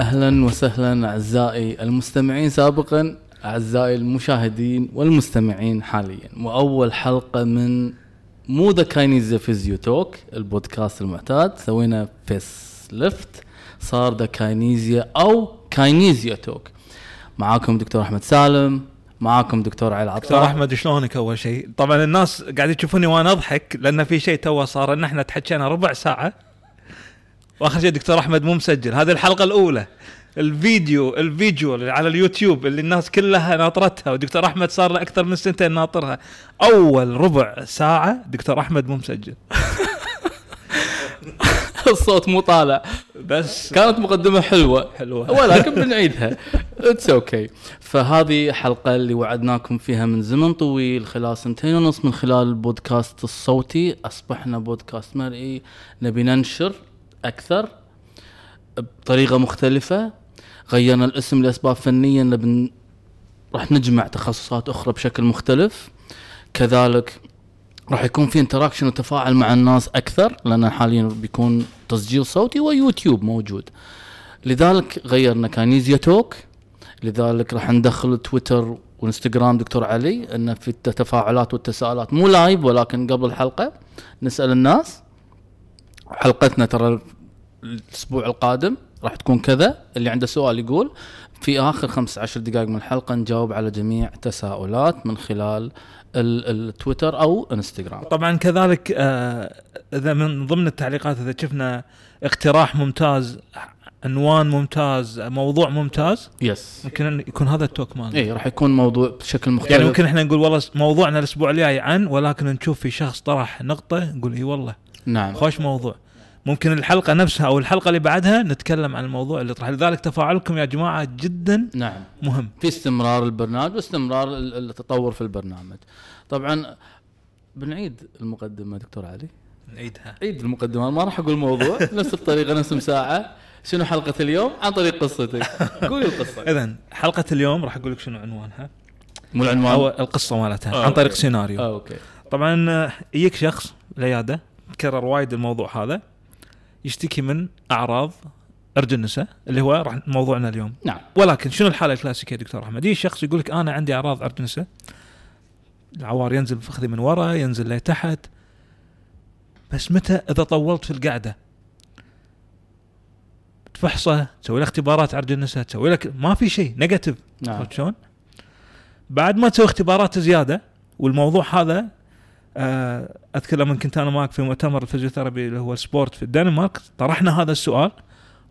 أهلا وسهلا أعزائي المستمعين سابقا أعزائي المشاهدين والمستمعين حاليا. وأول حلقة من مو the Kinesia Physio Talk البودكاست المعتاد. سوينا facelift صار the Kinesia أو Kinesia Talk معاكم دكتور أحمد سالم معاكم دكتور علي دكتور العطار أحمد شلونك أول شيء؟ طبعا الناس قاعد يشوفوني وأنا أضحك لأن في شيء تو صار إن إحنا تحكينا ربع ساعة. وآخر شيء دكتور أحمد مو مسجل. هذه الحلقة الأولى. الفيديو الفيديو اللي على اليوتيوب اللي الناس كلها ناطرتها ودكتور أحمد صار له أكثر من سنتين ناطرها. أول ربع ساعة دكتور أحمد مو مسجل. الصوت مو طالع. بس كانت مقدمة حلوة. حلوة. ولكن بنعيدها. it's okay فهذه حلقة اللي وعدناكم فيها من زمن طويل خلال سنتين ونص من خلال البودكاست الصوتي. أصبحنا بودكاست مرئي. نبي ننشر أكثر بطريقة مختلفة. غيرنا الاسم لأسباب فنية. نبي راح نجمع تخصصات أخرى بشكل مختلف. كذلك راح يكون في interaction وتفاعل مع الناس أكثر لأن حاليا بيكون تسجيل صوتي ويوتيوب موجود. لذلك غيرنا Kinesia Talk لذلك راح ندخل تويتر وإنستغرام دكتور علي إن في التفاعلات والتساؤلات. مو live ولكن قبل الحلقة نسأل الناس. حلقتنا ترى الأسبوع القادم راح تكون كذا. اللي عنده سؤال يقول في آخر 15 دقائق من الحلقة نجاوب على جميع تساؤلات من خلال ال- التويتر أو إنستغرام. طبعا كذلك آه، إذا من ضمن التعليقات إذا شفنا اقتراح ممتاز عنوان ممتاز موضوع ممتاز yes ممكن أن يكون هذا ال talk مالنا اي راح يكون موضوع بشكل مختلف. يعني ممكن إحنا نقول والله موضوعنا الأسبوع الجاي عن ولكن نشوف في شخص طرح نقطة نقول إي والله. نعم. خوش موضوع. ممكن الحلقة نفسها أو الحلقة اللي بعدها نتكلم عن الموضوع اللي طرح. لذلك تفاعلكم يا جماعة جدا نعم. مهم. في استمرار البرنامج واستمرار ال- التطور في البرنامج. طبعا بنعيد المقدمة دكتور علي. نعيدها. عيد المقدمة ما راح أقول موضوع نفس الطريقة نفس ساعه شنو حلقة اليوم؟ عن طريق قصتك. قولي القصة. اذا حلقة اليوم راح أقول لك شنو عنوانها. مو العنوان؟ أو القصة مالتها آه، عن طريق. سيناريو. آه okay. طبعا آه، يجيك شخص العياده تكرر وايد الموضوع هذا. يشتكي من أعراض عرج النسا اللي هو راح موضوعنا اليوم. نعم. ولكن شنو الحالة الكلاسيكية دكتور أحمد؟ يجي شخص يقول لك أنا عندي أعراض عرج نسا العوار ينزل فخذي من ورا ينزل لتحت بس متى إذا طولت في القعدة؟ تفحصه تسوي له اختبارات عرج النسا تسوي لك ما في شيء negative نعم. شلون؟ بعد ما تسوي اختبارات زيادة والموضوع هذا أذكر لما كنت أنا معك في مؤتمر ال physiotherapy اللي هو ال sport في الدنمارك طرحنا هذا السؤال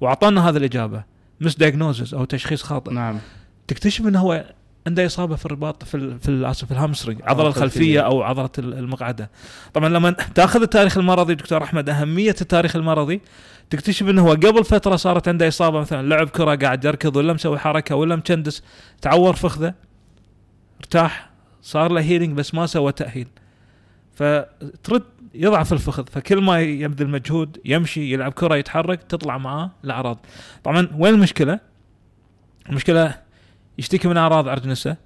وأعطانا هذه الإجابة misdiagnosis أو تشخيص خاطئ. نعم. تكتشف إنه هو عنده إصابة في الرباط في في اسف في ال hamstring عضلة العضله الخلفيه. أو عضلة ال- المقعدة. طبعا لما تأخذ التاريخ المرضي دكتور أحمد أهمية التاريخ المرضي تكتشف إنه هو قبل فترة صارت عنده إصابة مثلا لعب كرة قاعد يركض ولا مسوي حركة ولا مكندس تعور فخذه ارتاح صار له healing بس ما سوى تأهيل. فترد يضعف الفخذ فكل ما يبذل مجهود يمشي يلعب كرة يتحرك تطلع معاه الاعراض طبعا وين المشكلة؟ المشكلة يشتكي من أعراض عرج نسا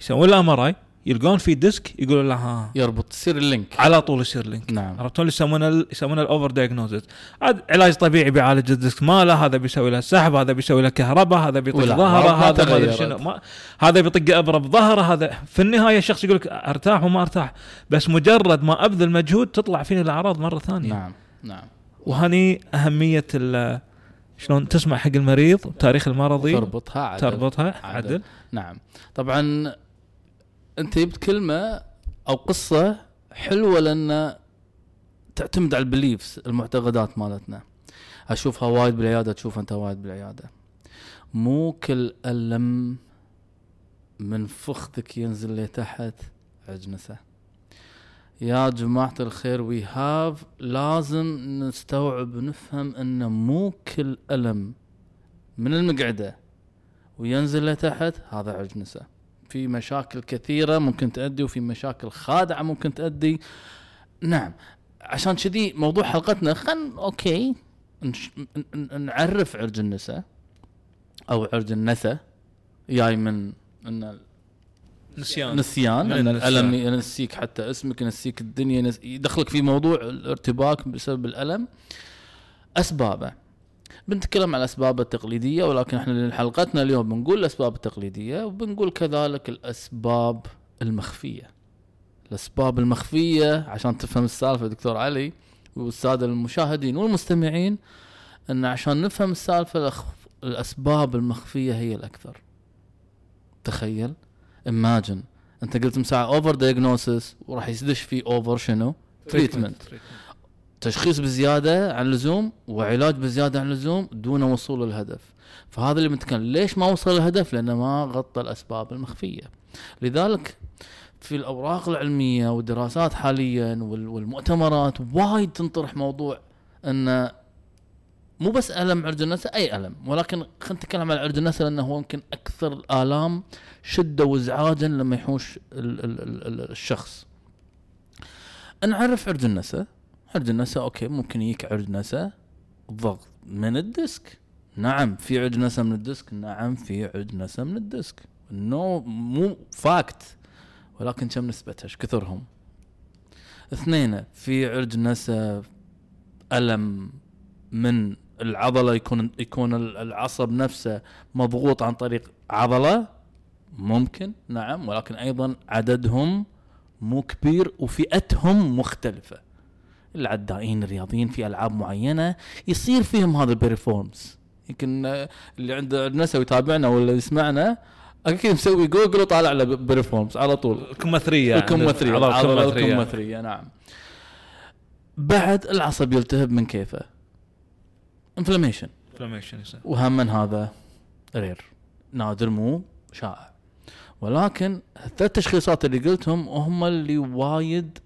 يسوون له MRI يلقون في disc يقولوا له ها. يربط تصير ال link. على طول يصير link. نعم. عرفتوا اللي يسمونه ال- يسمونه ال overdiagnosis عاد علاج طبيعي بيعالج الديسك. ماله هذا بيسوي له سحب هذا بيسوي له كهرباء هذا بيطق ظهره هذا ما. شنو ما هذا بيطق ابره بظهره هذا في النهاية الشخص يقول لك أرتاح وما أرتاح. بس مجرد ما أبذل مجهود تطلع فيني الأعراض مرة ثانية. نعم نعم. وهني أهمية ال- شلون تسمع حق المريض التاريخ المرضي. تربطها عدل. تربطها عدل. عدل. نعم. طبعا أنت جبت كلمة أو قصة حلوة لأن تعتمد على ال beliefs المعتقدات مالتنا. أشوفها وايد بالعيادة تشوفها أنت وايد بالعيادة. مو كل ألم من فخذك ينزل لتحت عجنسه يا جماعة الخير we have لازم نستوعب ونفهم أن مو كل ألم من المقعدة وينزل لتحت هذا عجنسة في مشاكل كثيرة ممكن تؤدي وفي مشاكل خادعة ممكن تؤدي. نعم عشان كذي موضوع حلقتنا خل أوكي نش... نعرف عرج النساء أو عرج النسا جاي من إن نسيان. نسيان من إن. الألم ينسيك حتى اسمك ينسيك الدنيا يدخلك في موضوع الارتباك بسبب الألم. أسبابه. بنتكلم عن الأسباب التقليدية ولكن إحنا حلقتنا اليوم بنقول الأسباب التقليدية وبنقول كذلك الأسباب المخفية. الأسباب المخفية عشان تفهم السالفة دكتور علي والساده المشاهدين والمستمعين إن عشان نفهم السالفة الأسباب المخفية هي الأكثر. تخيل. Imagine. أنت قلت مساعة over diagnosis وراح يدش في over شنو؟ treatment تشخيص بزيادة عن اللزوم وعلاج بزيادة عن اللزوم دون وصول الهدف. فهذا اللي بنتكلم ليش ما وصل الهدف؟ لأنه ما غطى الأسباب المخفية. لذلك في الأوراق العلمية والدراسات حاليا وال- والمؤتمرات وايد تنطرح موضوع إن مو بس ألم عرج النسا أي ألم ولكن خلينا نتكلم عن عرج النسا لأنه هو يمكن أكثر الآلام شدة وازعاجا لما يحوش ال ال ال ال الشخص. نعرف عرج النسا عرج النسا أوكي ممكن يجيك عرج نسا ضغط من الـ disc. نعم في عرج نسا من الـ disc. نعم في عرج نسا من الـ disc. No مو fact ولكن كم نسبتها إيش؟ كثرهم. اثنين في عرج نسا ألم من العضلة يكون يكون العصب نفسه مضغوط عن طريق عضلة؟ ممكن. نعم ولكن أيضا عددهم مو كبير وفئتهم مختلفة. العدائين الرياضيين في ألعاب معينة يصير فيهم هذا الـ piriformis يمكن اللي عنده نسا ويتابعنا ولا يسمعنا أكيد مسوي جوجل وطالع له piriformis على طول. الكمثرية الكمثرية الكمثرية. الكمثرية نعم. بعد العصب يلتهب من كيفه. inflammation يصير. وهم من هذا؟ rare. نادر مو شائع. ولكن الثلاث تشخيصات اللي قلتهم هم اللي وايد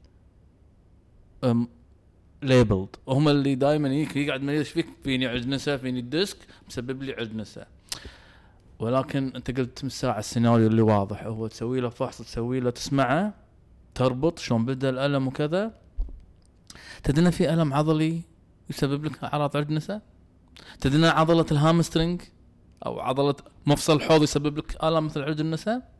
labelled هم اللي دائما يجيك يقعد إيش فيك فيني عرج نسا فيني الـ disc مسبب لي عرج نسا. ولكن أنت قلت من ساعه السيناريو اللي واضح هو تسوي له فحص تسوي له تسمعه تربط شلون بدأ الألم وكذا. تدري في ألم عضلي يسبب لك أعراض عرج نسا؟ تدري عضلة الـ hamstring أو عضلة مفصل الحوض يسبب لك ألم مثل عرج النسا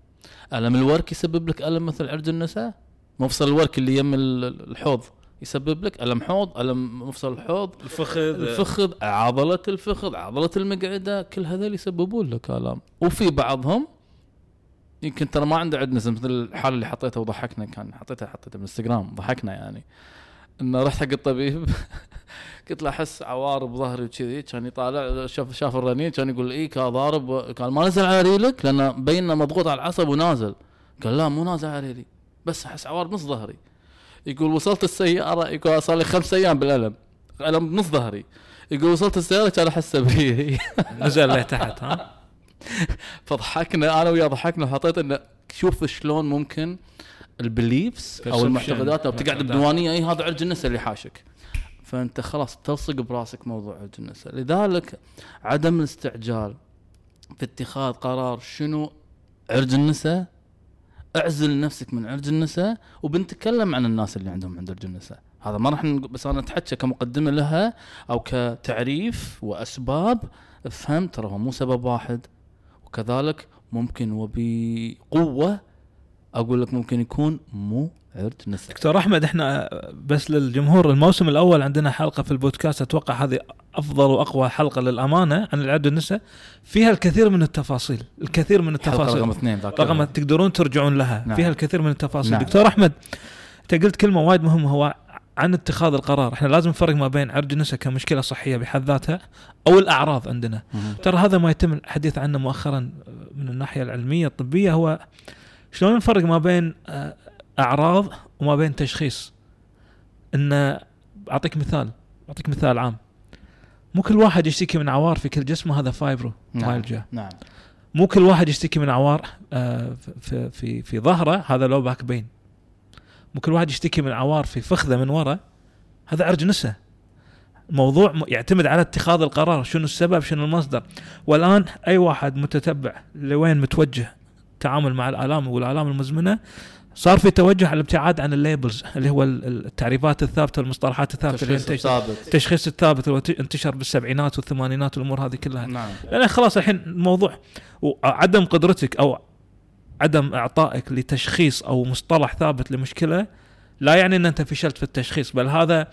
ألم الورك يسبب لك ألم مثل عرج النسا مفصل الورك اللي يم ال- الحوض. يسبب لك ألم حوض ألم مفصل الحوض الفخذ. الفخذ عضلة الفخذ عضلة المقعدة كل هذول يسببون لك آلام. وفي بعضهم يمكن ترى ما عنده عندنا مثل الحالة اللي حطيتها وضحكنا كان حطيتها حطيتها بالانستغرام ضحكنا يعني. إنه رحت حق الطبيب قلت له أحس عوارب ظهري وكذي كان يطالع شاف شاف الرنين كان يقول اي كان ضارب قال ما نزل على ريلك؟ لأنه بين مضغوط على العصب ونازل. قال لا مو نازل على ريلي بس أحس عوارب نص ظهري. يقول وصلت السيارة يقول صار لي خمس أيام بالألم ألم نص ظهري يقول وصلت السيارة كان أحس به نزل له تحت ها فضحكنا أنا وياه ضحكنا وحطيت إنه شوف شلون ممكن الـ beliefs أو. المعتقدات لو بتقعد. بديوانية اي هذا عرج النسا اللي حاشك فأنت خلاص تلصق براسك موضوع عرج النسا لذلك عدم الاستعجال في اتخاذ قرار شنو عرج النسا اعزل نفسك من عرج النسا وبنتكلم عن الناس اللي عندهم عند عرج النسا هذا ما راح بس أنا أتحكى كمقدمة لها أو كتعريف وأسباب. افهم ترى هو مو سبب واحد. وكذلك ممكن وبقوة أقول لك ممكن يكون مو عرج نسا دكتور أحمد إحنا بس للجمهور الموسم الأول عندنا حلقة في البودكاست أتوقع هذه أفضل وأقوى حلقة للأمانة عن العد النساء فيها الكثير من التفاصيل الكثير من التفاصيل رقم اثنين رقم تقدرون ترجعون لها نعم. فيها الكثير من التفاصيل. نعم. دكتور أحمد أنت قلت كلمة وايد مهمة هو عن اتخاذ القرار. إحنا لازم نفرق ما بين عرج النساء كمشكلة صحية بحد ذاتها أو الأعراض عندنا. مهم. ترى هذا ما يتم الحديث عنه مؤخرا من الناحية العلمية الطبية هو شلون نفرق ما بين آه، أعراض وما بين تشخيص؟ إن أعطيك مثال أعطيك مثال عام. مو كل واحد يشتكي من عوار في كل جسمه هذا fibro نعم نعم. مو كل واحد يشتكي من عوار آه، في في في ظهره هذا low back pain مو كل واحد يشتكي من عوار في فخذه من ورا هذا عرج نسا الموضوع يعتمد على اتخاذ القرار شنو السبب شنو المصدر. والآن أي واحد متتبع لوين متوجه التعامل مع الآلام والآلام المزمنة صار في توجه على الابتعاد عن الـ labels اللي هو ال- ال- التعريفات الثابتة والمصطلحات الثابتة اللي تشخيص انتشر ثابت التشخيص الثابت اللي انتشر بالسبعينات والثمانينات والأمور هذه كلها. نعم. لأن خلاص الحين الموضوع وعدم قدرتك أو عدم إعطائك لتشخيص أو مصطلح ثابت لمشكلة لا يعني إن أنت فشلت في التشخيص بل هذا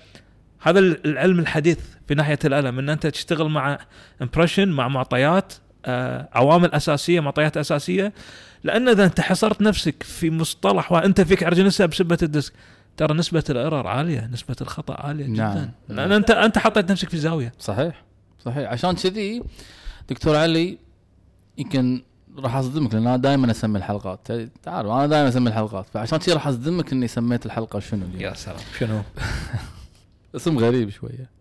هذا العلم الحديث في ناحية الألم إن أنت تشتغل مع impression مع معطيات آه عوامل أساسية معطيات أساسية لأن إذا أنت حصرت نفسك في مصطلح وأنت فيك عرجنسه بسبة الديسك ترى نسبة الـ error عالية نسبة الخطأ عالية نعم. جدا. لأن انت أنت حطيت نفسك في زاوية. صحيح. صحيح. عشان كذي دكتور علي يمكن راح أصدمك لأن أنا دائما أسمي الحلقات. تعرف أنا دائما أسمي الحلقات. فعشان كذي راح أصدمك إني سميت الحلقة شنو اليوم. يا سلام. شنو؟ اسم غريب شوية.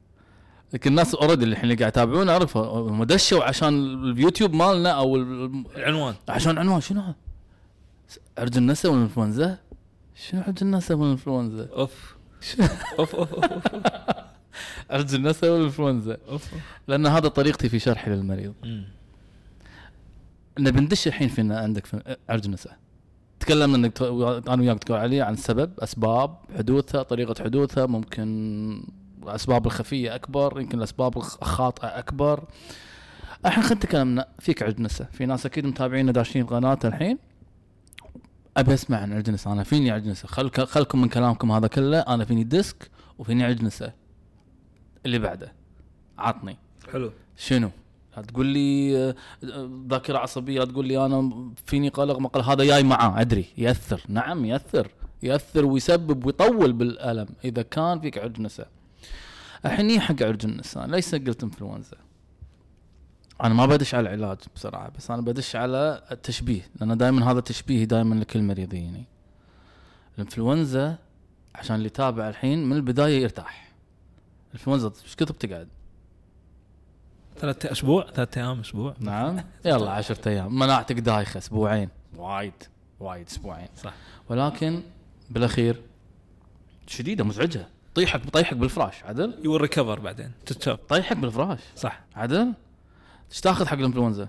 لكن الناس already اللي الحين قاعد يتابعونا عرفوا هم دشوا عشان اليوتيوب مالنا أو ال- العنوان عشان عنوان شنو هذا؟ عرج النسا والإنفلونزا؟ شنو عرج النسا والإنفلونزا؟ أوف أوف أوف أوف عرج النسا والإنفلونزا أوف لأن هذا طريقتي في شرحي للمريض. نبي ندش الحين فينا عندك في عرج النساء تكلمنا إنك أنا وياك دكتور علي عن السبب أسباب حدوثها طريقة حدوثها ممكن الأسباب الخفية أكبر يمكن الأسباب الخاطئة أكبر. الحين خلينا نتكلم فيك عرج نسا في ناس أكيد متابعين داشين قناه الحين. أبي أسمع عن عرج نسا أنا فيني خل خلكم من كلامكم هذا كله. أنا فيني disc وفيني عرج نسا اللي بعده. عطني. حلو. شنو؟ تقول لي ذاكرة عصبية تقول لي أنا فيني قلق مقل هذا جاي معاه. أدري. يأثر. نعم يأثر. يأثر ويسبب ويطول بالألم. إذا كان فيك عرج نساء. الحين نيجي حق عرج النساء ليس قلت انفلونزا. أنا ما بدش على العلاج بصراحة بس أنا بدش على التشبيه لأن دائما هذا تشبيهي دائما لكل مريض يجيني. الانفلونزا عشان اللي يتابع الحين من البداية يرتاح. الانفلونزا إيش كثر بتقعد؟ ثلاث أسبوع ثلاث أيام أسبوع نعم يلا عشرة أيام مناعتك دايخة أسبوعين وايد وايد أسبوعين صح ولكن بالأخير شديدة مزعجة طيحك بطيحك بالفراش عدل؟ يو ريكفر بعدين تتشاف طيحك بالفراش. صح. عدل؟ إيش تاخذ حق الإنفلونزا؟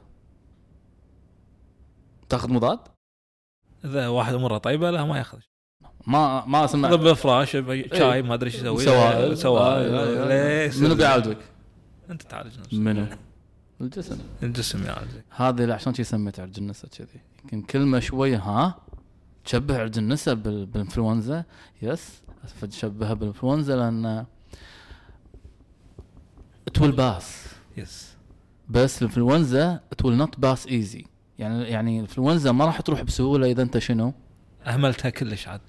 تاخذ مضاد؟ إذا واحد اموره طيبة لا ما ياخذ. ما ما اسمع ضب فراش شاي ما أدري إيش يسوي. سوائل. سوائل. آه، ليه منو بيعالجك؟ أنت تعالج نفسك. منو؟ الجسم. الجسم يعالجك. اللي عشان شي سميت عرج النساء كذي. يمكن كلمة شوية ها؟ تشبه عرج النساء بال- بالإنفلونزا. يس فتشبهها بالإنفلونزا لأن it will pass. يس بس الإنفلونزا it will not pass easy. يعني يعني الإنفلونزا ما راح تروح بسهولة إذا أنت شنو؟ أهملتها كلش عاد.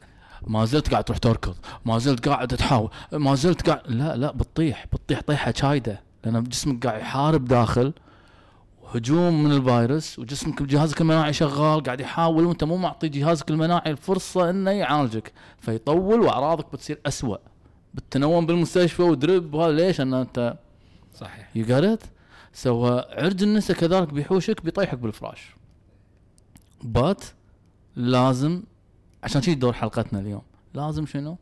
ما زلت قاعد تروح تركض. ما زلت قاعد تحاول. ما زلت قاعد لا لا بتطيح. بتطيح طيحة شايدة. لأن جسمك قاعد يحارب داخل. هجوم من الفيروس وجسمك جهازك المناعي شغال قاعد يحاول وانت مو معطي جهازك المناعي الفرصة إنه يعالجك. فيطول وأعراضك بتصير أسوأ. بالتنوم بالمستشفى ودرب وهذا ليش؟ ان أنت صحيح. يو جت سو عرج النساء كذلك بيحوشك بيطيحك بالفراش. بات لازم عشان شي دور حلقتنا اليوم لازم شنو؟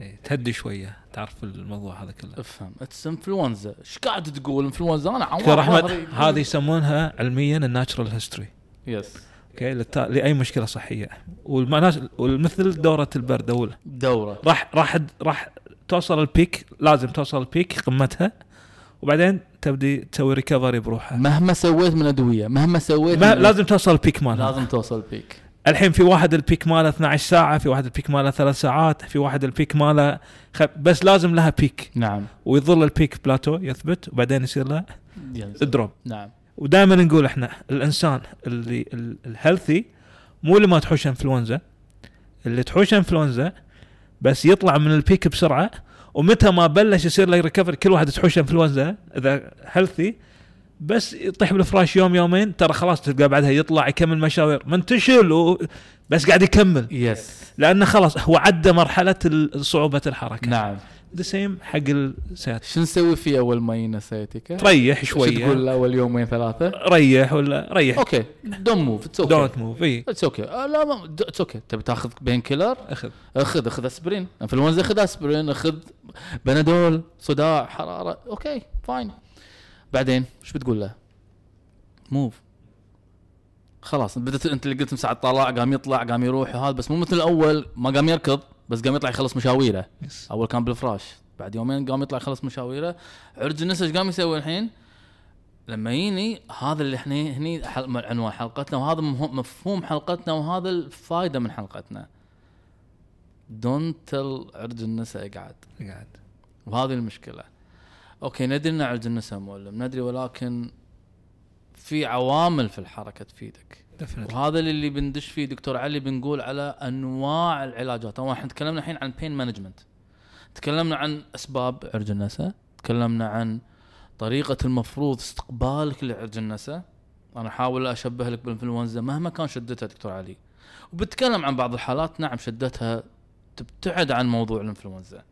إيه، تهدي شوية تعرف الموضوع هذا كله. افهم. اتس انفلونزا إيش قاعد تقول؟ انفلونزا أنا دكتور احمد. هذه يسمونها علميا ال natural history yes okay للت... لأي مشكلة صحية. والمناش... والمثل دورة البرد اول دورة. راح راح راح توصل ال peak لازم توصل ال peak قمتها. وبعدين تبدي تسوي recovery بروحها. مهما سويت من أدوية مهما سويت ما من لازم توصل ال peak مالها. لازم توصل peak الحين في واحد ال peak ماله 12 ساعة في واحد ال peak ماله ثلاث ساعات في واحد ال peak ماله خ... بس لازم لها peak. نعم. ويظل ال peak plateau يثبت وبعدين يصير له. drop نعم. ودائما نقول إحنا الإنسان اللي ال- ال healthy مو اللي ما تحوش إنفلونزا. اللي تحوش إنفلونزا بس يطلع من ال peak بسرعة ومتى ما بلش يصير له recovery كل واحد تحوش إنفلونزا إذا healthy بس يطيح بالفراش يوم يومين ترى خلاص تلقى بعدها يطلع يكمل مشاوير. منتشل و... بس قاعد يكمل. yes لأنه خلاص هو عدى مرحلة صعوبة الحركة. نعم. the same حق السيارة شو نسوي فيه أول ما يجينا sciatica؟ تريح شو تقول شوية أول يومين ثلاثة؟ ريح ولا ريح. okay. don't move it's okay don't move اي it's okay لا it's okay تبي تاخذ painkiller أخذ أخذ اخذ اسبرين انفلونزا أخذ اسبرين أخذ بنادول صداع حرارة. okay fine بعدين إيش بتقول له؟ move خلاص بدت أنت اللي قلت مساعد طلع قام يطلع قام يروح وهذا بس مو مثل الأول ما قام يركض بس قام يطلع يخلص مشاويره. yes أول كان بالفراش. بعد يومين قام يطلع يخلص مشاويره. عرق النسا إيش قام يسوي الحين؟ لما يجيني هذا اللي إحنا هني حل- عنوان حلقتنا وهذا مفهوم حلقتنا وهذا الفائده من حلقتنا. don't tell عرق النساء اقعد قاعد؟ وهذه المشكلة. okay ندري ان عرق النساء مؤلم ندري ولكن في عوامل في الحركة تفيدك. وهذا اللي بندش فيه دكتور علي بنقول على أنواع العلاجات. طبعا إحنا تكلمنا الحين عن pain management تكلمنا عن أسباب عرق النساء. تكلمنا عن طريقة المفروض استقبالك لعرق النساء. أنا أحاول أشبه لك بالإنفلونزا مهما كان شدتها دكتور علي. وبتكلم عن بعض الحالات. نعم شدتها تبتعد عن موضوع الإنفلونزا.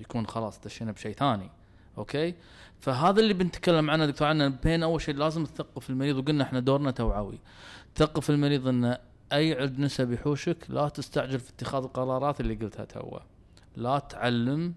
يكون خلاص دشينا بشيء ثاني. okay؟ فهذا اللي بنتكلم عنه دكتور عنا بين أول شيء لازم تثقف المريض وقلنا إحنا دورنا توعوي. ثقف المريض إن أي عد نسا بيحوشك لا تستعجل في اتخاذ القرارات اللي قلتها توا لا تعلم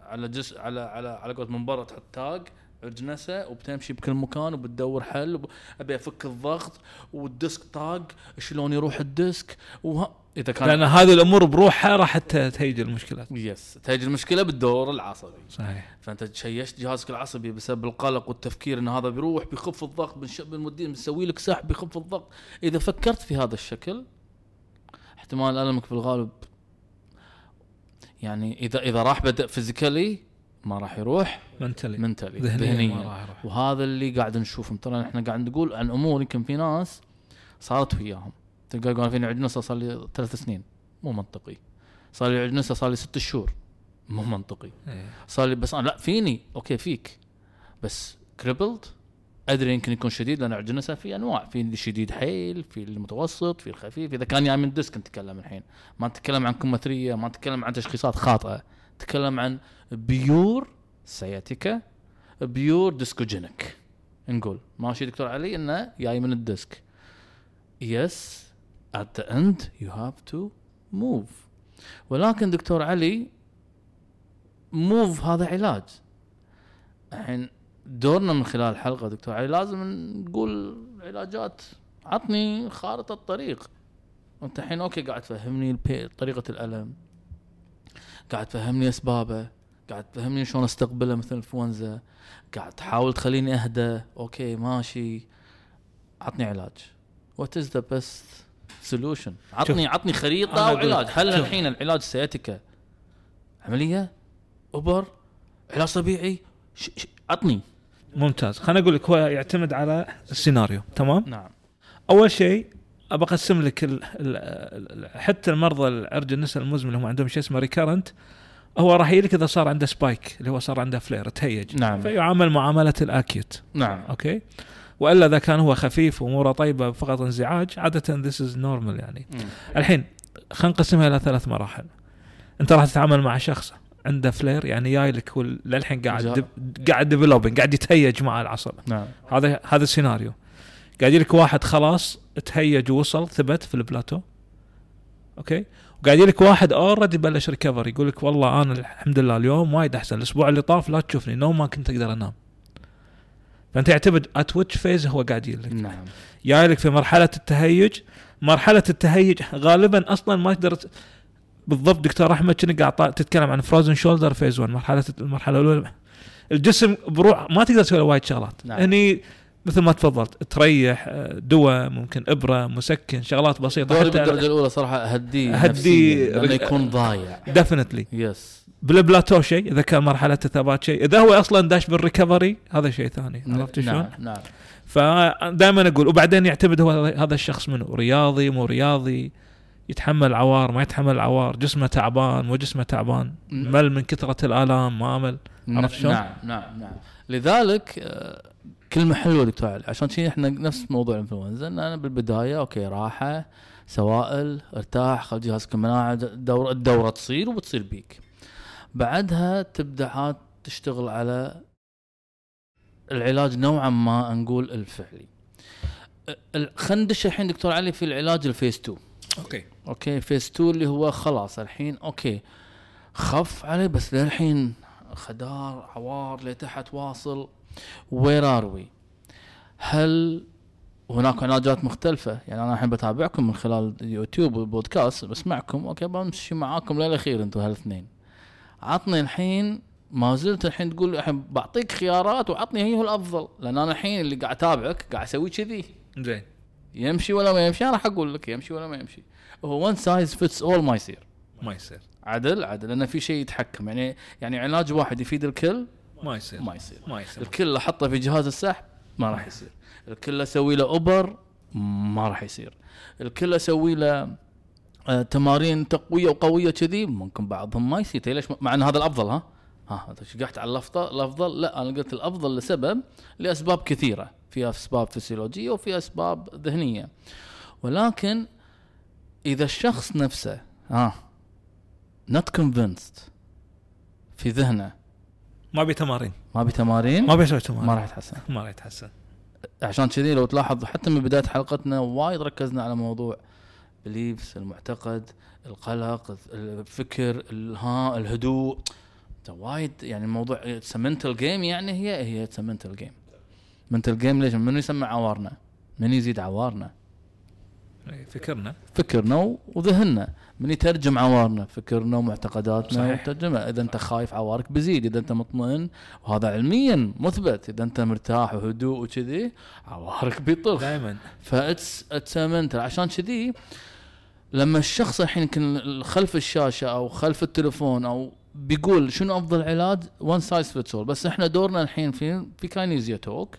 على جزء على على على قولت من برا تحط تاج عرج نسا وبتمشي بكل مكان وبتدور حل وب- أبي أفك الضغط والديسك طاق شلون يروح الديسك؟ وها إذا كان لأن هذه الأمور بروحها راح تهيج المشكلات. يس تجي المشكلة بالدور العصبي. صحيح. فأنت شيشت جهازك العصبي بسبب القلق والتفكير إن هذا بيروح بيخف الضغط بنش- بنوديه بنسوي لك سحب بيخف الضغط. إذا فكرت في هذا الشكل احتمال ألمك في الغالب يعني إذا إذا راح بدأ physically ما راح يروح mentally mentally ذهنيا ما راح يروح. وهذا اللي قاعد نشوفه ترى إحنا قاعد نقول عن أمور يمكن في ناس صارت وياهم. تلقى يقول فيني عندنا صار لي ثلاث سنين. مو منطقي. صار لي عندنا صار لي ست شهور. مو منطقي. إيه. صار لي بس أنا لا فيني. okay فيك. بس crippled أدري يمكن يكون شديد لأن عندنا في أنواع. في اللي شديد حيل في المتوسط في الخفيف. إذا كان جاي من disc نتكلم الحين. ما نتكلم عن كمثريه ما نتكلم عن تشخيصات خاطئة. نتكلم عن pure sciatica pure discogenic. نقول ماشي دكتور علي إنه جاي من ال disc. yes at the end you have to move. ولكن دكتور علي move هذا علاج. الحين دورنا من خلال الحلقة دكتور علي. لازم نقول علاجات. عطني خارطة الطريق. أنت الحين okay قاعد تفهمني طريقة الألم. قاعد تفهمني أسبابه قاعد تفهمني شلون أستقبله مثل الإنفلونزا قاعد تحاول تخليني اهدى okay ماشي. عطني علاج. what is the best solution عطني عطني خريطة وعلاج. هل. الحين العلاج sciatica عملية؟ أوبر؟ علاج طبيعي؟ ش... ش... عطني. ممتاز. خليني أقول لك هو يعتمد على السيناريو. تمام؟ نعم. أول شيء ابى أقسم لك ال ال ال حتى المرضى العرق النساء المزمن اللي هم عندهم شيء اسمه recurrent هو راح يجي لك إذا صار عنده spike اللي هو صار عنده flare تهيج. نعم. فيعامل معاملة ال acute نعم. okay؟ وإلا إذا كان هو خفيف وأموره طيبة فقط انزعاج عادة this is normal يعني. مم. الحين خلينا نقسمها إلى ثلاث مراحل. أنت راح تتعامل مع شخص عنده flare يعني جاي لك للحين قاعد dev قاعد developing قاعد يتهيج مع العصب. نعم. هذا هذا السيناريو قاعد يجيلك واحد خلاص تهيج ووصل ثبت في ال plateau. okay؟ وقاعد يجيلك واحد already بلش recovery يقول لك والله أنا الحمد لله اليوم وايد أحسن الأسبوع اللي طاف لا تشوفني نوم ما كنت أقدر أنام. فأنت يعتمد at which phase هو قاعد يجيلك نعم. جاي لك في مرحلة التهيج مرحلة التهيج غالبا أصلا ما تقدر بالضبط دكتور أحمد كأنك قاعد تتكلم عن frozen shoulder phase 1 مرحلة المرحلة الأولى. الجسم بروح ما تقدر تسوي له وايد شغلات. نعم. هني مثل ما تفضلت تريح آه، دواء ممكن إبرة مسكن شغلات بسيطة. دوري بالدرجة الأولى صراحة اهديه نفسياً، لأنه يكون ضايع. definitely yes بال plateau شيء إذا كان مرحلة الثبات شيء. إذا هو أصلا داش بال recovery هذا شيء ثاني عرفت شلون؟ نعم. نعم فدائما أقول وبعدين يعتمد هو هذا الشخص منه. رياضي مو رياضي يتحمل عوار ما يتحمل عوار. جسمه تعبان مو جسمه تعبان. مل من كثرة الآلام ما مل. عرفت شلون؟ نعم نعم نعم. لذلك كلمة حلوة دكتور علي عشان شي إحنا نفس موضوع الإنفلونزا إن أنا بالبداية أوكي راحة سوائل ارتاح خل جهازك المناعة الدورة, الدورة تصير وبتصير بيك. بعدها تبدأ عاد تشتغل على العلاج نوعا ما نقول الفعلي. ال- خلينا ندش الحين دكتور علي في العلاج ال phase 2 okay. okay phase 2 اللي هو خلاص الحين okay خف عليه بس للحين خدار عوار لتحت واصل. where are we هل هناك علاجات مختلفة؟ يعني أنا الحين بتابعكم من خلال يوتيوب والبودكاست بسمعكم. okay بمشي معاكم للأخير أنتم هالاثنين. عطني الحين ما زلت الحين تقول الحين بعطيك خيارات وعطني هي هو الأفضل لأن أنا الحين اللي قاعد أتابعك قاعد أسوي كذي. زين. يمشي ولا ما يمشي؟ أنا راح أقول لك يمشي ولا ما يمشي. هو one size fits all ما يصير. ما يصير. عدل عدل لأن في شيء يتحكم. يعني يعني علاج واحد يفيد الكل ما يصير. ما يصير. ما يصير. الكل احطه في جهاز السحب ما راح يصير. الكل أسوي له إبر ما راح يصير. الكل أسوي له آه، تمارين تقوية وقوية كذي ممكن بعضهم ما يصير. ليش؟ مع ان هذا الأفضل ها؟ ها انت شقحت على الافضل الأفضل لا أنا قلت الأفضل لسبب لأسباب كثيرة. في أسباب فسيولوجية وفي أسباب ذهنية. ولكن إذا الشخص نفسه ها not convinced في ذهنه. ما بي تمارين. ما بتمارين ما بيسوي تمارين. ما راح يتحسن. ما راح يتحسن. عشان كذي لو تلاحظ حتى من بداية حلقتنا وايد ركزنا على موضوع beliefs المعتقد القلق الفكر الها الهدوء. وايد يعني الموضوع it's mental game يعني هي هي it's mental game mental game ليش؟ من يسمع عوارنا؟ من يزيد عوارنا؟ فكرنا. فكرنا وذهننا. من يترجم عوارنا فكرنا ومعتقداتنا صحيح. وترجمها إذا أنت خايف عوارك بزيد. إذا أنت مطمئن وهذا علميا مثبت. إذا أنت مرتاح وهدوء وكذي عوارك بيطخ دائما ف it's it's عشان كذي لما الشخص الحين يمكن خلف الشاشة أو خلف التليفون أو بيقول شنو أفضل علاج؟ one size fits بس إحنا دورنا الحين في في Kinesia Talk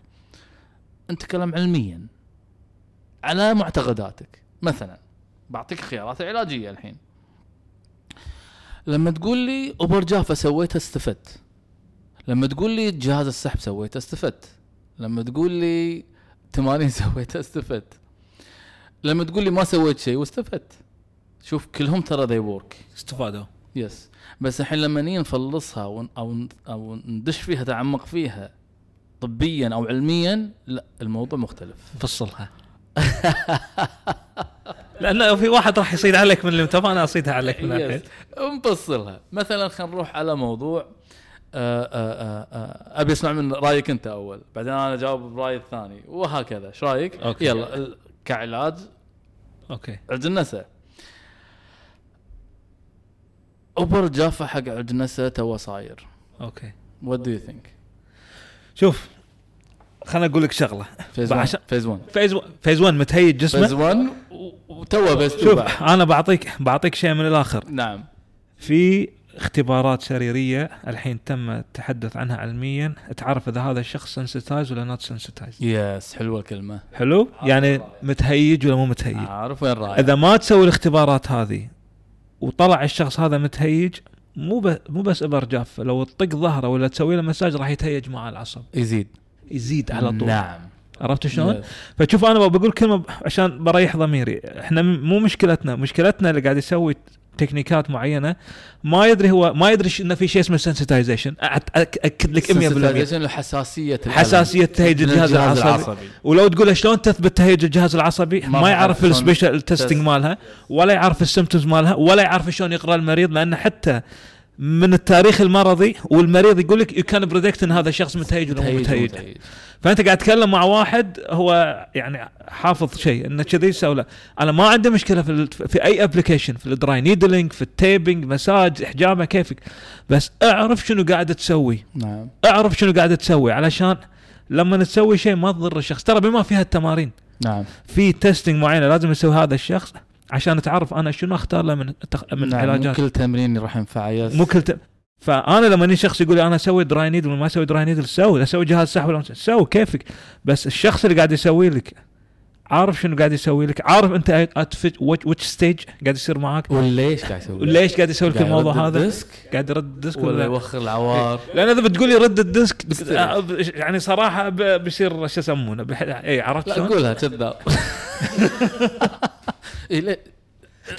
نتكلم علميا. على معتقداتك. مثلا بعطيك خيارات علاجية الحين. لما تقول لي إبر جافة سويتها استفدت. لما تقول لي جهاز السحب سويته استفدت. لما تقول لي تمارين سويتها استفدت. لما تقول لي ما سويت شيء واستفدت. شوف كلهم ترى they work استفادوا. yes بس الحين لما نيجي نفصلها ون- أو أو ندش فيها تعمق فيها طبيا أو علميا لا الموضوع مختلف. فصلها. لأنه في واحد راح يصيد عليك من اللي أنا أصيدها عليك من الحين. نفصلها مثلا خلينا نروح على موضوع آه، آه، آه، أبي أسمع من رأيك أنت أول. بعدين أنا أجاوب برايي الثاني. وهكذا. إيش رأيك؟ أوكي. يلا كعلاج. أوكي. عرج النسا. أوبر جافا حق عرج النسا تو صاير. أوكي. وات دو يو ثينك شوف خليني أقول لك شغلة. فيز 1 عشان- فيز 1 فيز و- فيز 1 متهيج فيز جسمه 1 و two بس شوف أنا بعطيك بعطيك شيء من الآخر. نعم. في اختبارات سريريه الحين تم التحدث عنها علميا. تعرف إذا هذا الشخص sensitized ولا not sensitized yes حلوة الكلمة. حلو؟ يعني متهيج ولا مو متهيج؟ عارف وين رايح. إذا ما تسوي الاختبارات هذه وطلع الشخص هذا متهيج مو. مو بس إبر جافة. لو تطق ظهره ولا تسوي له مساج راح يتهيج مع العصب. يزيد. يزيد على طول. نعم. عرفت شلون؟ yes. فشوف أنا بقول كلمة عشان بريح ضميري. إحنا مو مشكلتنا. مشكلتنا اللي قاعد يسوي تكنيكات معينة ما يدري هو ما يدري انه في شيء اسمه sensitization أكد لك 100% Sensitization لحساسيه الألم. حساسية تهيج من الجهاز العصبي. ولو تقول له شلون تثبت تهيج الجهاز العصبي؟ ما ما, يعرف ال special testing. مالها ولا يعرف ال symptoms مالها ولا يعرف شلون يقرأ المريض لأن حتى من التاريخ المرضي والمريض يقول لك you can predict إن هذا الشخص متهيج ولا مو متهيج متهيج. متهيج. فأنت قاعد تتكلم مع واحد هو يعني حافظ شيء إنه كذي يسوي له. أنا ما عندي مشكلة في ال- في أي application في ال dry needling في ال taping مساج حجامه كيفك. بس أعرف شنو قاعد تسوي. نعم. أعرف شنو قاعد تسوي علشان لما تسوي شيء ما تضر الشخص. ترى بما فيها التمارين. نعم. في testing معينة لازم يسوي هذا الشخص. عشان تعرف أنا شنو أختار له من من نعم. علاجات. مو كل تمرين راح ينفع yes. مو كل ت... فأنا لما يجي شخص يقول أنا أسوي dry needle ولا ما أسوي dry needle سوي أسوي جهاز سحب ولا سوي كيفك. بس الشخص اللي قاعد يسوي لك عارف شنو قاعد يسوي لك؟ عارف أنت which stage قاعد يصير معك وليش قاعد يسوي؟ وليش قاعد يسوي لك الموضوع هذا؟ ال disc؟ قاعد يرد ال disc ولا ولا يوخر العوار؟ لأن إذا بتقول لي رد ال disc. آه، يعني صراحة بيصير شو يسمونه؟ اي عرفت لا شلون؟ قولها كذاب إيه،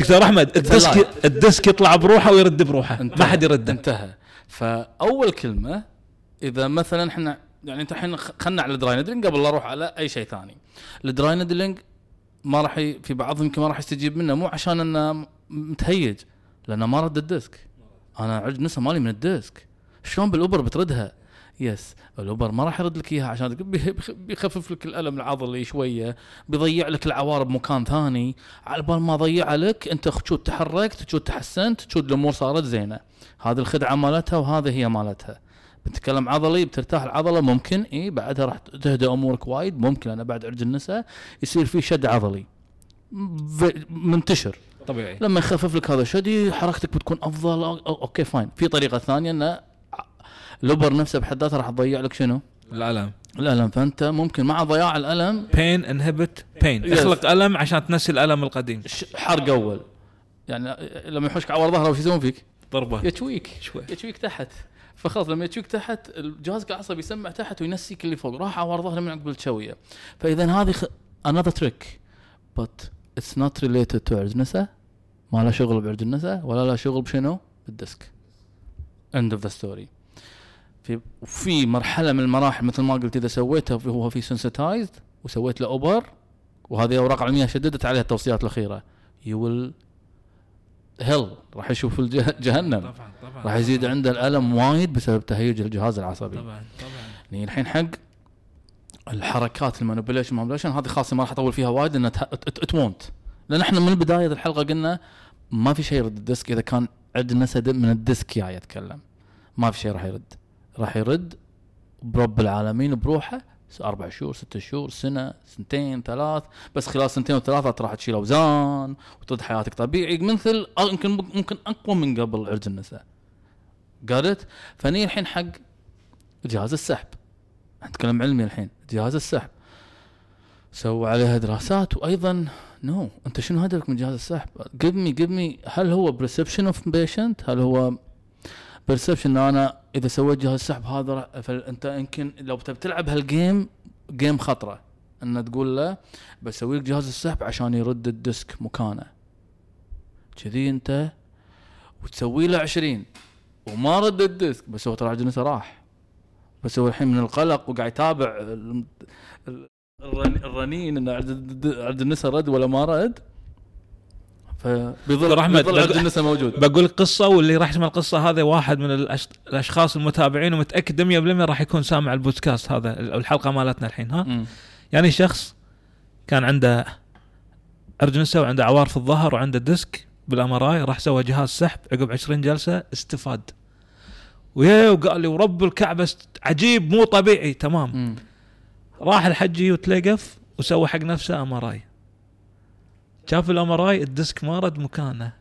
دكتور أحمد. ال disc ال disc يطلع بروحه ويرد بروحه ما. حد يرده انتهى فأول كلمة إذا مثلا إحنا يعني إنت الحين خلنا على ال dry needling قبل لا أروح على أي شيء ثاني ال dry needling ما راح. في بعضهم يمكن ما راح يستجيب منه مو عشان إنه متهيج لأنه ما رد ال disc أنا عرج نسا مالي من ال disc شلون بالإبر بتردها yes. الإبر ما راح يرد لك إياها عشان بيخفف لك الألم العضلي شوية بيضيع لك العوار بمكان ثاني. على بال ما ضيع لك أنت تشوت تحركت تشوت تحسنت تشوت الأمور صارت زينة. هذه الخدعة مالتها وهذه هي مالتها. بنتكلم عضلي بترتاح العضلة ممكن إي بعدها راح تهدى أمورك وايد ممكن أنا بعد عرج النساء يصير في شد عضلي. منتشر. طبيعي. لما يخفف لك هذا الشد حركتك بتكون أفضل okay fine. في طريقة ثانية انه الابر نفسه بحد ذاته راح تضيع لك شنو؟ الألم. الألم. فأنت ممكن مع ضياع الألم بين انهبت بين. اخلق ألم عشان تنسي الألم القديم. حرق أول. يعني لما يحوشك عور ظهره وش يسوون فيك؟ ضربة. يتشويك. شوي. يتشويك تحت. فخلاص لما يتشويك تحت الجهاز العصبي يسمع تحت وينسيك اللي فوق. راح عور ظهره من عقب الشوية. فإذا هذه خ... another trick. But it's not related to عرج نسا. ما له شغل بعرج النسا ولا له شغل بشنو؟ بالديسك. End of the story. في في مرحلة من المراحل مثل ما قلت إذا سويتها في- هو في sensitized وسويت له over وهذه أوراق علمية شددت عليها التوصيات الأخيرة. you will hell راح يشوف جهنم. طبعا طبعا راح يزيد عنده الألم وايد بسبب تهيج الجهاز العصبي. طبعا طبعا. يعني الحين حق الحركات ال manipulation manipulation هذه خاصة ما راح أطول فيها وايد لأن it won't لأن إحنا من بداية الحلقة قلنا ما في شيء يرد الديسك إذا كان عندنا نسد من الديسك جاي يتكلم ما في شيء راح يرد. راح يرد برب العالمين بروحه أربع شهور ست شهور سنة سنتين ثلاث بس خلال سنتين وثلاثة راح تشيل أوزان وترد حياتك طبيعي مثل آه، يمكن ممكن أقوى من قبل عرج النساء قالت فني الحين حق جهاز السحب نتكلم علمي الحين جهاز السحب سووا عليها دراسات وأيضا no no. أنت شنو هدفك من جهاز السحب؟ give me give me هل هو perception of patient؟ هل هو perception إن أنا إذا سويت جهاز سحب هذا فانت يمكن لو تبي تلعب هال game game خطرة. إن تقول له بسوي لك جهاز السحب عشان يرد الديسك مكانه. كذي أنت وتسوي له 20 وما رد الديسك بس هو ترى عرج نساه راح. بس هو الحين من القلق وقاعد يتابع ال- ال- الرن- الرنين انه عرج النسا رد ولا ما رد. عرج بقول- النسا موجود. بقول قصة واللي راح يسمع القصة هذه واحد من الأش... الأشخاص المتابعين ومتأكد 100% راح يكون سامع البودكاست هذا ال- الحلقة مالتنا الحين ها؟ مم. يعني شخص كان عنده ارجنسه وعنده عوار في الظهر وعنده ديسك بال MRI راح سوى جهاز سحب عقب 20 جلسة استفاد. ويا وقال لي ورب الكعبة عجيب مو طبيعي تمام. مم. راح الحجي وتلقف وسوى حق نفسه MRI. شاف ال MRI الديسك ما رد مكانه.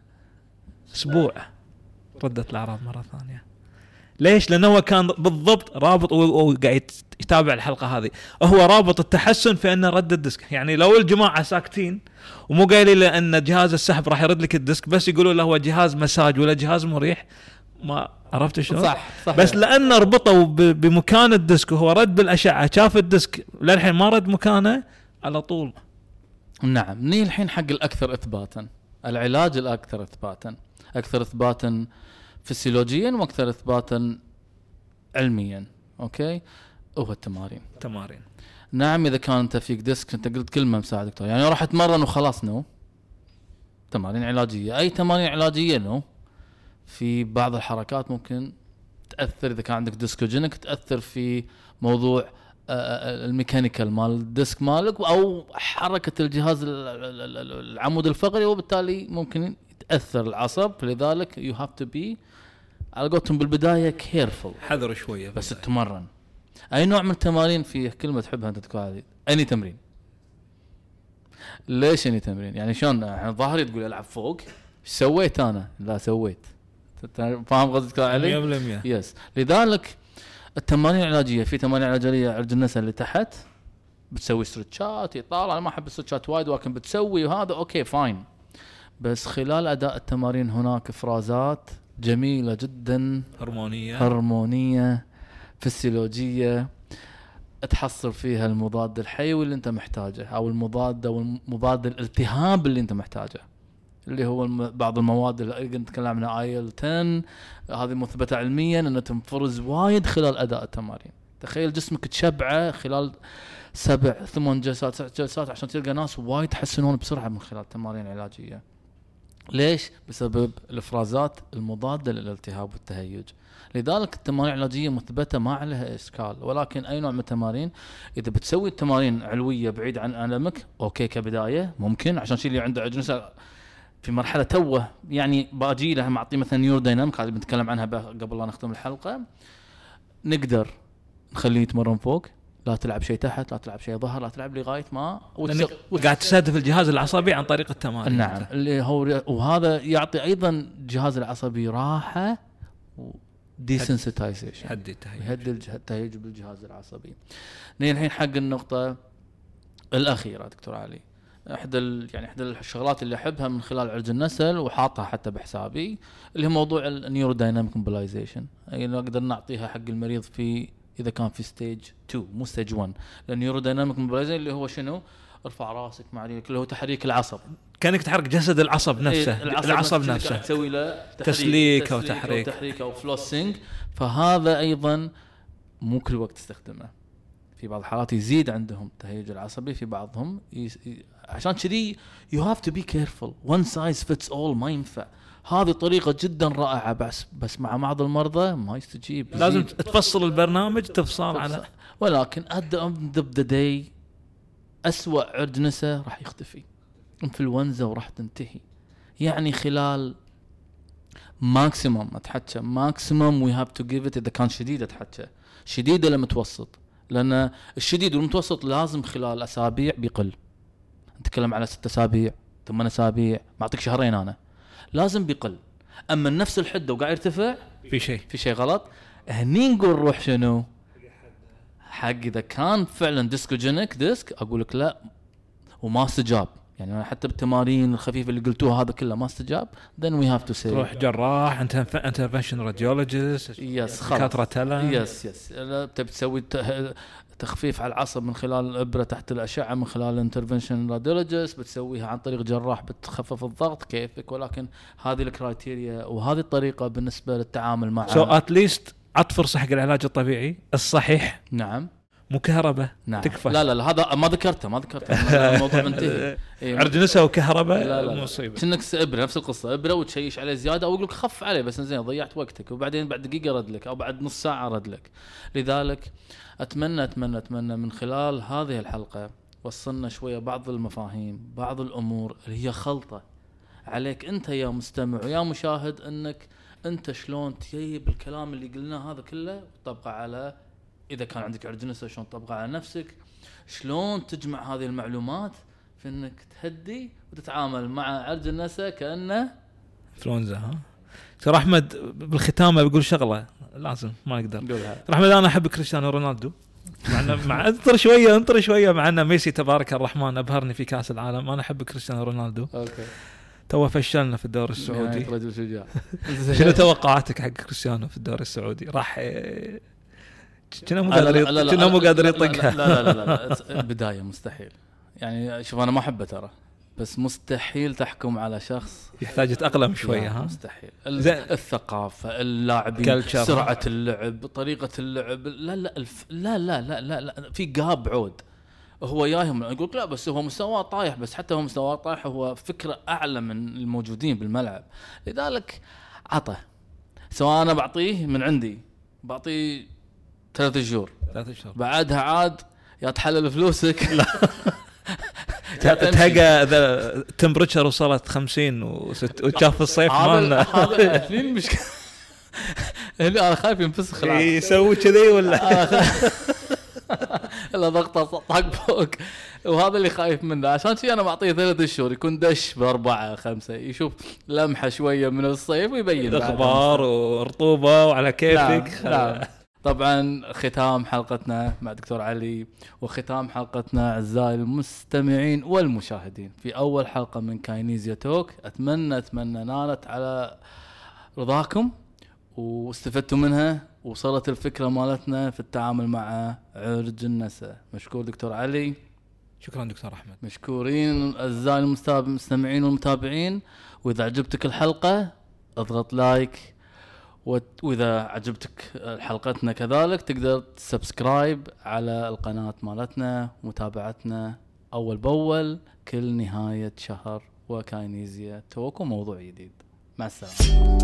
أسبوع. ردت الاعراض مرة ثانية. ليش؟ لأنه هو كان بالضبط رابط وقاعد يتابع الحلقة هذه، هو رابط التحسن في أنه رد الديسك، يعني لو الجماعة ساكتين ومو قايلين له أن جهاز السحب راح يرد لك الديسك بس يقولوا له هو جهاز مساج ولا جهاز مريح ما عرفت شلون؟ صح صح. بس لأن ربطوا بمكان الديسك وهو رد بالأشعة شاف الديسك للحين ما رد مكانه على طول نعم ني الحين حق الأكثر إثباتا. العلاج الأكثر إثباتا. أكثر إثباتا فسيولوجيا وأكثر إثباتا علميا okay؟ هو التمارين. تمارين نعم إذا كان أنت فيك ديسك أنت قلت كلمة مساعد دكتور. يعني راح أتمرن وخلاص no. تمارين علاجية. أي تمارين علاجية no. في بعض الحركات ممكن تأثر إذا كان عندك discogenic تأثر في موضوع ال mechanical مال الديسك مالك أو حركة الجهاز ال- ال- ال- ال- العمود الفقري وبالتالي ممكن يتأثر العصب فلذلك you have to be على قولتهم بالبداية careful حذر شوية بس تتمرن أي نوع من التمارين في كلمة تحبها أنت تقول هذه؟ any تمرين. ليش any تمرين؟ يعني شلون؟ إحنا ظهري تقول ألعب فوق. سويت أنا؟ لا سويت. فاهم قصدك علي؟ 100% yes لذلك التمارين العلاجية في تمارين علاجية عرج النسا اللي تحت بتسوي ستريتشات يطالع أنا ما أحب الستريتشات وايد ولكن بتسوي وهذا okay fine بس خلال أداء التمارين هناك إفرازات جميلة جدا. هرمونية. هرمونية فسيولوجية تحصل فيها المضاد الحيوي اللي أنت محتاجه أو المضاد أو المضاد الالتهاب اللي أنت محتاجه. اللي هو بعض المواد اللي نتكلم عنها ايل 10 هذه مثبتة علميا إنها تنفرز وايد خلال أداء التمارين. تخيل جسمك تشبعه خلال سبع ثمان جلسات سبع جلسات عشان تلقى ناس وايد يتحسنون بسرعة من خلال التمارين العلاجية. ليش؟ بسبب الإفرازات المضادة للالتهاب والتهيج. لذلك التمارين العلاجية مثبتة ما عليها إشكال. ولكن أي نوع من التمارين؟ إذا بتسوي التمارين علوية بعيد عن ألمك okay كبداية ممكن عشان شيء اللي عنده أجنسة في مرحلة توه يعني باجي له معطيه مثلا neurodynamic هذه بنتكلم عنها قبل لا نختم الحلقة. نقدر نخليه يتمرن فوق لا تلعب شيء تحت لا تلعب شيء ظهر لا تلعب لغاية ما. قاعد تستهدف الجهاز العصبي عن طريق التمارين. نعم. اللي هو وهذا يعطي أيضا الجهاز العصبي راحة desensitization حق التهيج يهدي التهيج بالجهاز العصبي. الحين حق النقطة الأخيرة دكتور علي. إحدى يعني إحدى الشغلات اللي أحبها من خلال عرج النسا وحاطها حتى بحسابي اللي هو موضوع ال neurodynamic mobilization يعني نقدر نعطيها حق المريض في إذا كان في stage 2 مو stage 1 ال neurodynamic mobilization اللي هو شنو؟ ارفع راسك مع رجلك اللي هو تحريك العصب. كأنك تحرك جسد العصب نفسه إيه، العصب نفسه تسوي له تحريك- تسليك أو تحريك. أو تحريك. أو flossing فهذا أيضا مو كل وقت تستخدمه. في بعض الحالات يزيد عندهم تهيج العصبي في بعضهم يس... عشان كذي you have to be careful one size fits all ما ينفع. هذه طريقة جدا رائعة بس بس مع بعض المرضى ما يستجيب. لازم يزيد. تفصل البرنامج تفصل على ولكن at the end of the day أسوأ عرج نسا راح يختفي. انفلونزا وراح تنتهي. يعني خلال maximum أتحكى maximum we have to give it إذا كان شديد أتحكى. شديد ولا متوسط. لأن الشديد والمتوسط لازم خلال أسابيع بيقل. نتكلم على ست أسابيع ثمان أسابيع بعطيك شهرين أنا. لازم بيقل. أما نفس الحدة وقاعد يرتفع في شيء. في شيء غلط. هني نقول روح شنو؟ حق إذا كان فعلا discogenic disc أقول لك لا وما استجاب. يعني أنا حتى بالتمارين الخفيفة اللي قلتوها هذا كله ما استجاب. Then we have to say تروح جراح and intervention radiologist yes خلاص. دكاتره تلا yes yes تبي تسوي تخفيف على العصب من خلال الابره تحت الأشعة من خلال ال intervention radiologist بتسويها عن طريق جراح بتخفف الضغط كيفك ولكن هذه ال criteria وهذه الطريقة بالنسبة للتعامل مع so at least عط فرصه حق العلاج الطبيعي الصحيح. نعم. مو كهرباء نعم. تكفى. لا لا لا هذا ما ذكرته ما ذكرته الموضوع منتهي. إيه، عرج نسا وكهرباء لا لا. مصيبة. كأنك إبرة نفس القصة إبرة وتشيش عليه زيادة أو يقول لك خف عليه بس زين ضيعت وقتك وبعدين بعد دقيقة رد لك أو بعد نص ساعة رد لك. لذلك أتمنى أتمنى أتمنى من خلال هذه الحلقة وصلنا شوية بعض المفاهيم بعض الأمور اللي هي خلطة عليك أنت يا مستمع ويا مشاهد إنك أنت شلون تجيب الكلام اللي قلناه هذا كله وتطبقه على إذا كان عندك عرج نسا شلون تطبقه على نفسك. شلون تجمع هذه المعلومات في إنك تهدي وتتعامل مع عرج النسا كأنه إنفلونزا ها؟ دكتور أحمد بالختام بقول شغلة لازم ما أقدر. قولها أحمد أنا أحب كريستيانو رونالدو. مع مع انطر شوية انطر شوية مع ان ميسي تبارك الرحمن أبهرني في كأس العالم. أنا أحب كريستيانو رونالدو. okay. تو فشلنا في الدوري السعودي. رجل شجاع. شنو توقعاتك حق كريستيانو في الدوري السعودي؟ راح كنا مو قادر لا- لا- يط- كنا مو لا- قادر يطقها لا لا لا, لا, لا بدايه مستحيل يعني شوف أنا ما احبه ترى بس مستحيل تحكم على شخص يحتاج يتاقلم شوية ها مستحيل. الثقافه اللاعبين. سرعه اللعب طريقه اللعب لا لا الف... لا, لا لا لا لا في جاب عود هو جايهم يقول لا بس هو مستواه طايح بس حتى هو مستواه طايح هو فكره اعلى من الموجودين بالملعب لذلك عطه سواء أنا بعطيه من عندي بعطيه ثلاثة شهور. ثلاث اشهر بعدها عاد يا تحلل فلوسك. لا. تلقى اذا التمبرتشر وصلت 50 وست وشاف الصيف ما هذا هني المشكلة هني أنا خايف ينفسخ العقد. يسوي كذي ولا؟ آه، الا ضغطة طق فوق. وهذا اللي خايف منه. عشان شي أنا معطيه ثلاث شهور يكون دش بأربعة خمسة. يشوف لمحة شوية من الصيف ويبين. أخبار ورطوبة وعلى كيفك. نعم. نعم. طبعا ختام حلقتنا مع دكتور علي وختام حلقتنا أعزائي المستمعين والمشاهدين. في أول حلقة من كاينيزيا توك أتمنى أتمنى نالت على رضاكم واستفدتوا منها وصلت الفكرة مالتنا في التعامل مع عرج النسا مشكور دكتور علي. شكرا دكتور أحمد. مشكورين أعزائي المستمعين والمتابعين. وإذا عجبتك الحلقة أضغط like وإذا عجبتك حلقتنا كذلك تقدر ت subscribe على القناة مالتنا ومتابعتنا أول بأول كل نهاية شهر وكاينيزيا توكو موضوع جديد. مع السلامة.